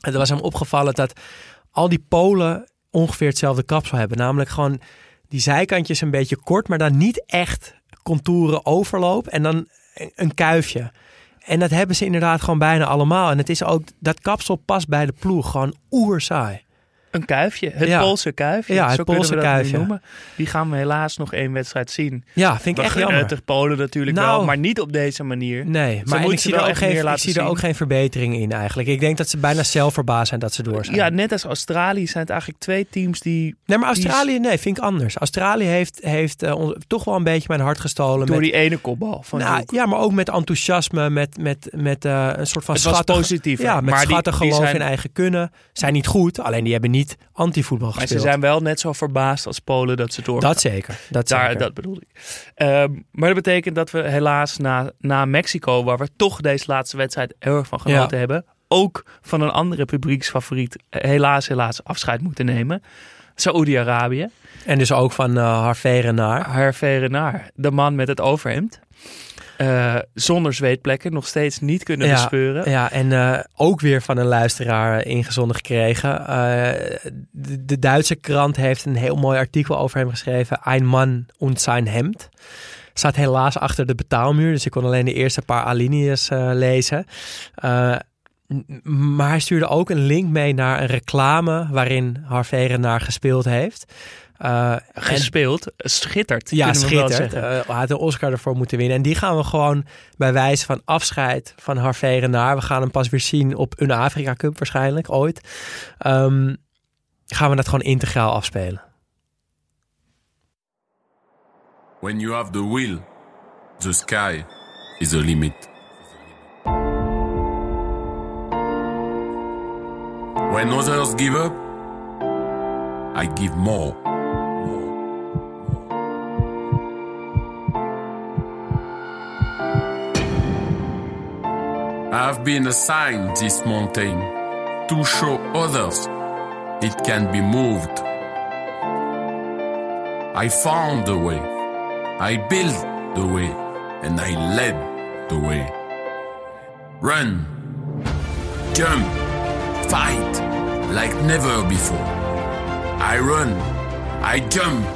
En er was hem opgevallen dat al die Polen ongeveer hetzelfde kapsel hebben. Namelijk gewoon die zijkantjes een beetje kort, maar dan niet echt contouren overloop. En dan een- een kuifje. En dat hebben ze inderdaad gewoon bijna allemaal. En het is ook, dat kapsel past bij de ploeg. Gewoon oerzaai. Een kuifje, het Ja. Poolse kuifje. Ja, het Zo kunnen Poolse kuifje. noemen. Die gaan we helaas nog één wedstrijd zien. Ja, vind ik We echt jammer. het Polen natuurlijk Nou. wel, maar niet op deze manier. Nee, maar ik zie, er ook, geen, ik zie er ook geen verbetering in eigenlijk. Ik denk dat ze bijna zelf verbaasd zijn dat ze door zijn. Ja, net als Australië zijn het eigenlijk twee teams die nee, maar die Australië, nee, vind ik anders. Australië heeft, heeft eh, toch wel een beetje mijn hart gestolen. door met, die ene kopbal van nou, ja, maar ook met enthousiasme, met, met, met eh, een soort van Het schattig, positiever, Ja, met maar die- schattig die geloof zijn- in eigen kunnen. Zijn niet goed, alleen die hebben niet antivoetbal Maar ze zijn wel net zo verbaasd als Polen dat ze doorgaan. Dat zeker. Dat Daar, zeker. dat bedoel ik. Ehm, maar dat betekent dat we helaas na, na Mexico, waar we toch deze laatste wedstrijd heel erg van genoten Ja. hebben, ook van een andere publieksfavoriet eh, helaas, helaas afscheid moeten nemen. Saoedi-Arabië. En dus ook van uh, Harvey Renard. Renard, de man met het overhemd. Eh, zonder zweetplekken, nog steeds niet kunnen Ja, bespeuren. Ja, en eh, ook weer van een luisteraar eh, ingezonden gekregen. De, de Duitse krant heeft een heel mooi artikel over hem geschreven. Ein Mann und sein Hemd. Staat helaas achter de betaalmuur, dus ik kon alleen de eerste paar alinea's lezen. Maar hij stuurde ook een link mee naar een reclame waarin Harvey Renard gespeeld heeft. Eh, en- Gespeeld, schittert. ja, schittert. Eh, hij had een Oscar ervoor moeten winnen. En die gaan we gewoon bij wijze van afscheid van Harvey Renard. We gaan hem pas weer zien op een Afrika Cup waarschijnlijk, ooit. Ehm, gaan we dat gewoon integraal afspelen. When you have the will, the sky is the limit. When others give up, I give more. I've been assigned this mountain to show others it can be moved. I found the way. I built the way and I led the way. Run, jump, fight like never before. I run, I jump,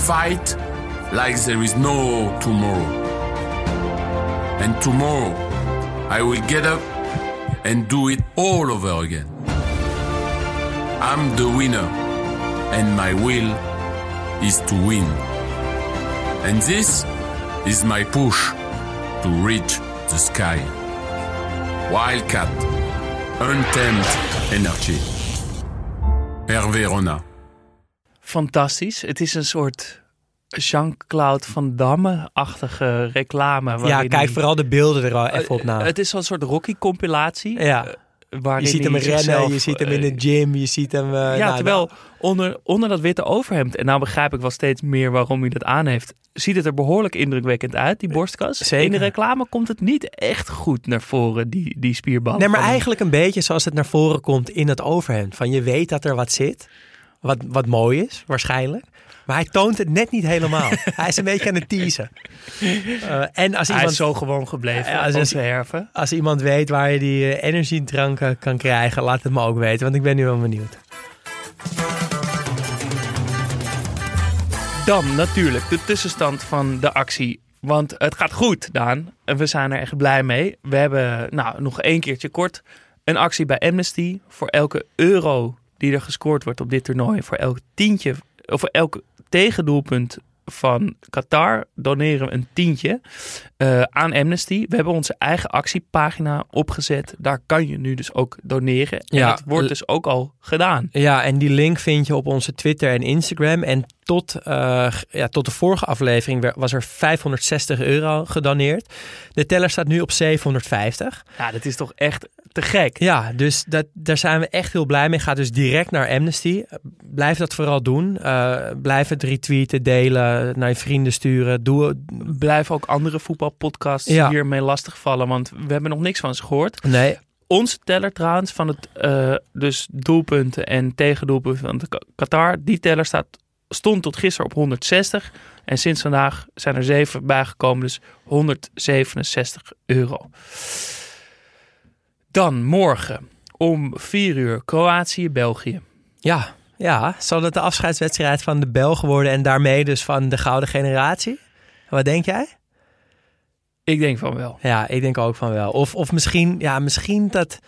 fight like there is no tomorrow. And tomorrow I will get up and do it all over again. I'm the winner and my will is to win. And this is my push to reach the sky. Wildcat, untamed energy. Hervé Rona. Fantastisch. Het is een soort Jean-Claude Van Damme-achtige reclame. Ja, kijk hij- vooral de beelden er al even op na. Het is zo'n soort Rocky-compilatie. ja. eh, waarin Je ziet hem rennen, zichzelf, je ziet hem eh, in de gym, je ziet hem... eh, ja, nou, terwijl onder, onder dat witte overhemd, en nou begrijp ik wel steeds meer waarom hij dat aan heeft, ziet het er behoorlijk indrukwekkend uit, die borstkas. Zeker. In de reclame komt het niet echt goed naar voren, die, die spierband. Nee, maar eigenlijk een beetje zoals het naar voren komt in het overhemd. Van je weet dat er wat zit, wat, wat mooi is, waarschijnlijk. Maar hij toont het net niet helemaal. hij is een beetje aan het teasen. Eh, en als Hij iemand, is zo gewoon gebleven, Ja, als- onze herven. als iemand weet waar je die eh, energiedranken kan krijgen, laat het me ook weten. Want ik ben nu wel benieuwd. Dan natuurlijk de tussenstand van de actie Want het gaat goed, Daan. En we zijn er echt blij mee. We hebben, nou, nog één keertje kort, een actie bij Amnesty. Voor elke euro die er gescoord wordt op dit toernooi, voor elk tientje, of voor elk tegendoelpunt van Qatar doneren we een tientje eh, aan Amnesty. We hebben onze eigen actiepagina opgezet. Daar kan je nu dus ook doneren. En Ja, het wordt l- dus ook al gedaan. Ja, en die link vind je op onze Twitter en Instagram. En tot, eh, ja, tot de vorige aflevering was er 560 euro gedoneerd. De teller staat nu op 750. Ja, dat is toch echt te gek. Ja, dus dat, daar zijn we echt heel blij mee. Ga dus direct naar Amnesty. Blijf dat vooral doen. Eh, blijf het retweeten, delen, naar je vrienden sturen. Doe, Blijf ook andere voetbalpodcasts Ja. hiermee lastigvallen, want we hebben nog niks van ze gehoord. nee, Onze teller trouwens van het eh, dus doelpunten en tegendoelpunten van de Qa- Qatar, die teller staat, stond tot gisteren op 160 en sinds vandaag zijn er zeven bijgekomen, dus 167 euro. Dan morgen om 4 uur Kroatië-België. ja, ja, zal het de afscheidswedstrijd van de Belgen worden en daarmee dus van de gouden generatie? Wat denk jij? Ik denk van wel. Ja, ik denk ook van wel. Of, of misschien, ja, misschien dat,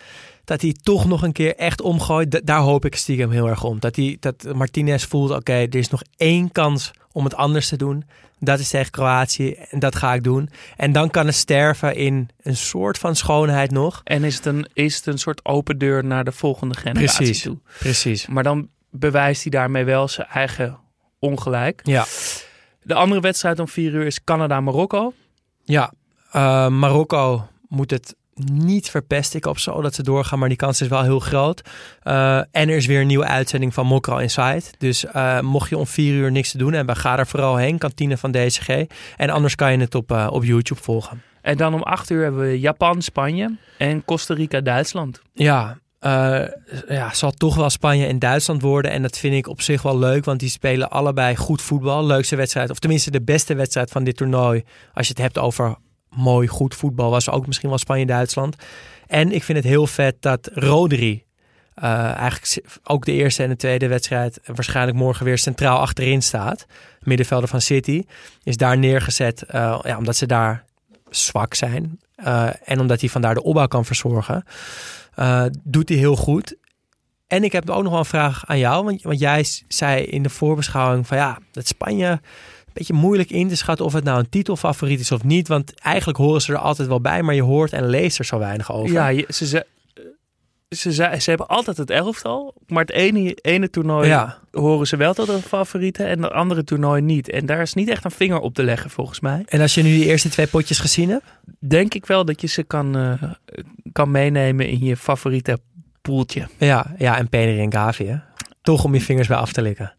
dat hij toch nog een keer echt omgooit. Da- daar hoop ik stiekem heel erg om. Dat, hij, dat Martinez voelt, oké, er is nog één kans om het anders te doen. Dat is tegen Kroatië en dat ga ik doen. En dan kan het sterven in een soort van schoonheid nog. En is het een, is het een soort open deur naar de volgende generatie Precies. toe. Precies. Maar dan bewijst hij daarmee wel zijn eigen ongelijk. Ja, De andere wedstrijd om 4 uur is Canada-Marokko. ja. Eh, Marokko moet het niet verpesten. Ik hoop zo dat ze doorgaan, maar die kans is wel heel groot. Eh, en er is weer een nieuwe uitzending van Mokro Inside. Dus eh, mocht je om vier uur niks te doen hebben, ga er vooral heen. Kantine van DCG. En anders kan je het op, eh, op YouTube volgen. En dan om 8 uur hebben we Japan-Spanje en Costa Rica-Duitsland. Ja, eh, ja, zal toch wel Spanje en Duitsland worden. En dat vind ik op zich wel leuk, want die spelen allebei goed voetbal. Leukste wedstrijd, of tenminste de beste wedstrijd van dit toernooi. Als je het hebt over mooi, goed voetbal, was ook misschien wel Spanje-Duitsland. En ik vind het heel vet dat Rodri, eh, eigenlijk ook de eerste en de tweede wedstrijd, waarschijnlijk morgen weer centraal achterin staat. Middenvelder van City, is daar neergezet, eh, ja, omdat ze daar zwak zijn. eh, en omdat hij vandaar de opbouw kan verzorgen. Doet hij heel goed. En ik heb ook nog wel een vraag aan jou. Want, want jij zei in de voorbeschouwing van ja, dat Spanje beetje moeilijk in te schatten of het nou een titelfavoriet is of niet. Want eigenlijk horen ze er altijd wel bij, maar je hoort en leest er zo weinig over. Ja, je- ze, ze, ze, ze, ze hebben altijd het elftal. Maar het ene, ene toernooi Ja. horen ze wel tot de favorieten en het andere toernooi niet. En daar is niet echt een vinger op te leggen volgens mij. En als je nu die eerste twee potjes gezien hebt? Denk ik wel dat je ze kan, eh, kan meenemen in je favoriete poeltje. Ja, ja en Peder en Gavi, hè? Toch om je vingers bij af te likken.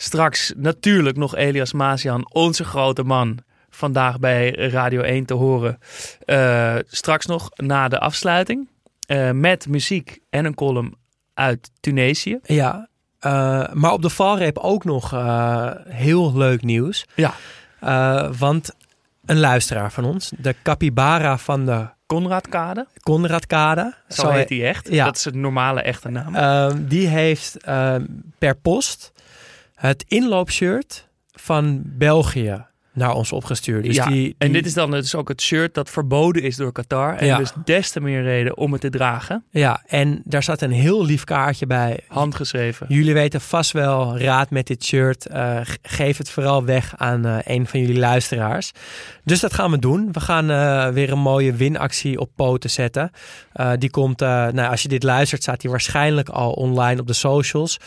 Straks natuurlijk nog Elias Mazian, onze grote man, vandaag bij Radio 1 te horen. Eh, straks nog na de afsluiting eh, met muziek en een column uit Tunesië. Ja, eh, maar op de valreep ook nog heel leuk nieuws. Ja. Want een luisteraar van ons, de capybara van de Konradkade, Konradkade, zo heet hij echt. ja. Dat is het normale echte naam. Ehm, die heeft ehm, per post het inloopshirt van België naar ons opgestuurd. Dus ja, die, en dit is dan dus ook het shirt dat verboden is door Qatar. En Ja. dus des te meer reden om het te dragen. Ja, en daar zat een heel lief kaartje bij. Handgeschreven. Jullie weten vast wel raad met dit shirt. Eh, ge- geef het vooral weg aan eh, een van jullie luisteraars. Dus dat gaan we doen. We gaan eh, weer een mooie winactie op poten zetten. Die komt, nou, als je dit luistert, staat die waarschijnlijk al online op de socials.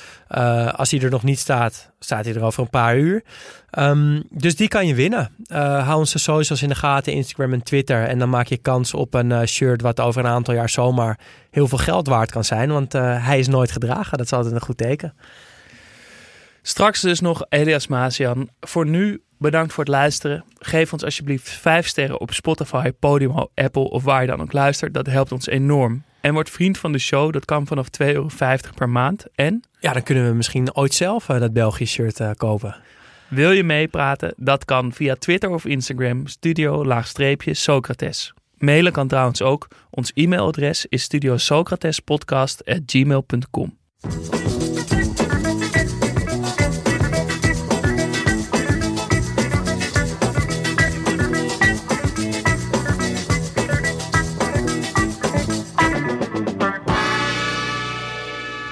Als die er nog niet staat, staat hij er over een paar uur. Ehm, dus die kan je winnen. Eh, hou onze socials in de gaten, Instagram en Twitter. En dan maak je kans op een eh, shirt wat over een aantal jaar zomaar heel veel geld waard kan zijn. Want eh, hij is nooit gedragen. Dat is altijd een goed teken. Straks dus nog Elias Mazian. Voor nu bedankt voor het luisteren. Geef ons alsjeblieft 5 sterren op Spotify, Podimo, Apple of waar je dan ook luistert. Dat helpt ons enorm. En word vriend van de show. Dat kan vanaf 2,50 euro per maand. En Ja, dan kunnen we misschien ooit zelf dat Belgisch shirt kopen. Wil je meepraten? Dat kan via Twitter of Instagram studio-socrates. Mailen kan trouwens ook. Ons e-mailadres is studiosocratespodcast.gmail.com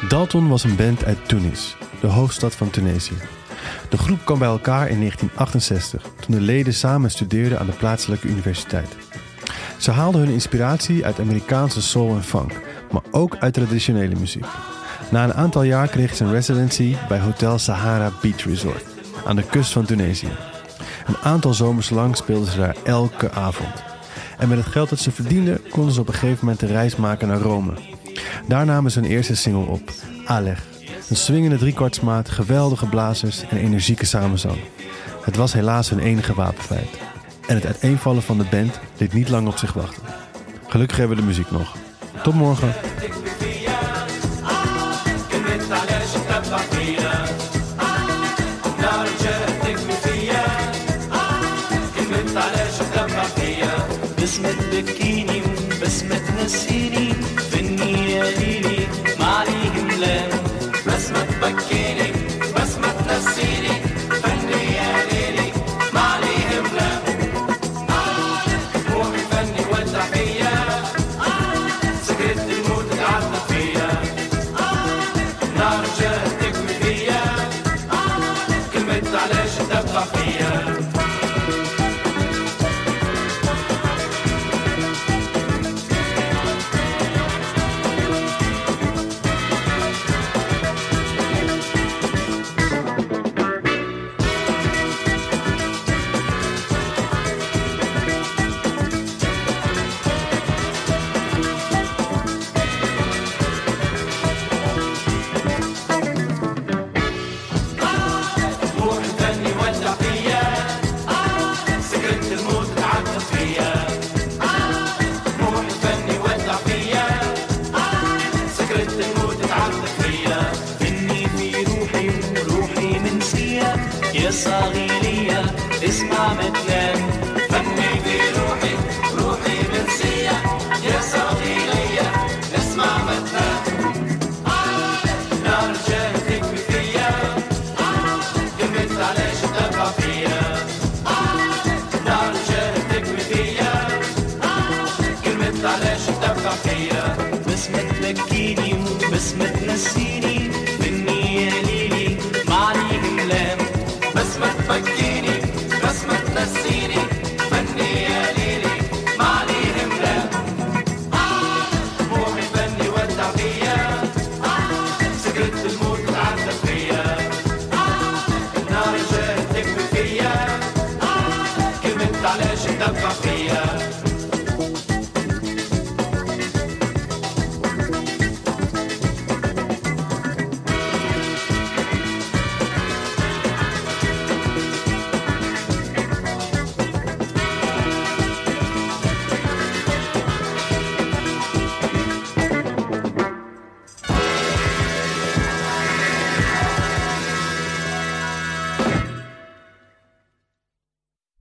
Dalton was een band uit Tunis, de hoofdstad van Tunesië. De groep kwam bij elkaar in 1968, toen de leden samen studeerden aan de plaatselijke universiteit. Ze haalden hun inspiratie uit Amerikaanse soul en funk, maar ook uit traditionele muziek. Na een aantal jaar kreeg ze een residency bij Hotel Sahara Beach Resort aan de kust van Tunesië. Een aantal zomers lang speelden ze daar elke avond. En met het geld dat ze verdienden konden ze op een gegeven moment de reis maken naar Rome. Daar namen ze hun eerste single op, Aleg. Een swingende driekwartsmaat, geweldige blazers en energieke samenzang. Het was helaas hun enige wapenfeit. En het uiteenvallen van de band liet niet lang op zich wachten. Gelukkig hebben we de muziek nog. Tot morgen. بسمة بكيني بسمة نسيني فني ليلي